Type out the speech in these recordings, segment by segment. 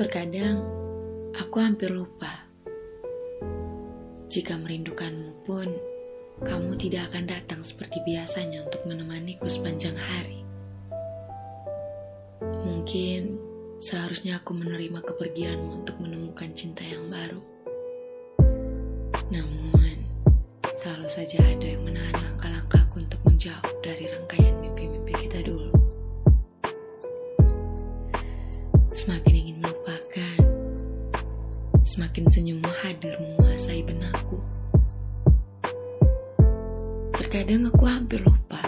Terkadang aku hampir lupa. Jika merindukanmu pun, kamu tidak akan datang seperti biasanya untuk menemaniku sepanjang hari. Mungkin seharusnya aku menerima kepergianmu untuk menemukan cinta yang baru. Namun, selalu saja ada yang menahan langkah-langkahku untuk menjauh dari rangkaian mimpi-mimpi kita dulu. Semakin ingin melupakan, semakin senyummu hadir menguasai benakku. Terkadang aku hampir lupa.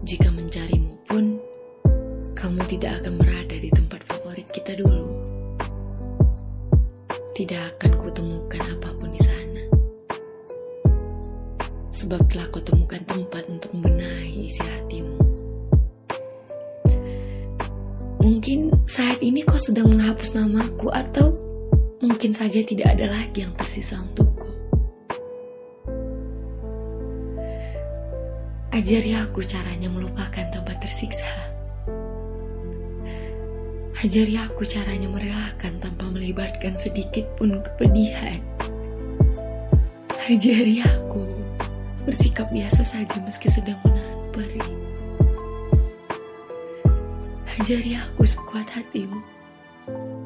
Jika mencarimu pun, kamu tidak akan berada di tempat favorit kita dulu. Tidak akan kutemukan apa pun di sana. Sebab telah kutemukan tempat untuk membenahi isi hatimu. Mungkin saat ini kau sedang menghapus namaku atau mungkin saja tidak ada lagi yang tersisa untukku. Ajari aku caranya melupakan tanpa tersiksa. Ajari aku caranya merelakan tanpa melibatkan sedikit pun kepedihan. Ajari aku bersikap biasa saja meski sedang menahan perih. Ajari aku sekuat hatimu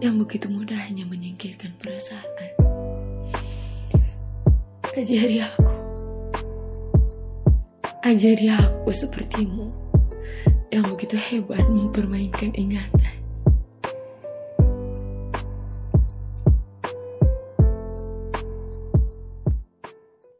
yang begitu mudahnya menyingkirkan perasaan. Ajari aku. Ajari aku sepertimu yang begitu hebat mempermainkan ingatan.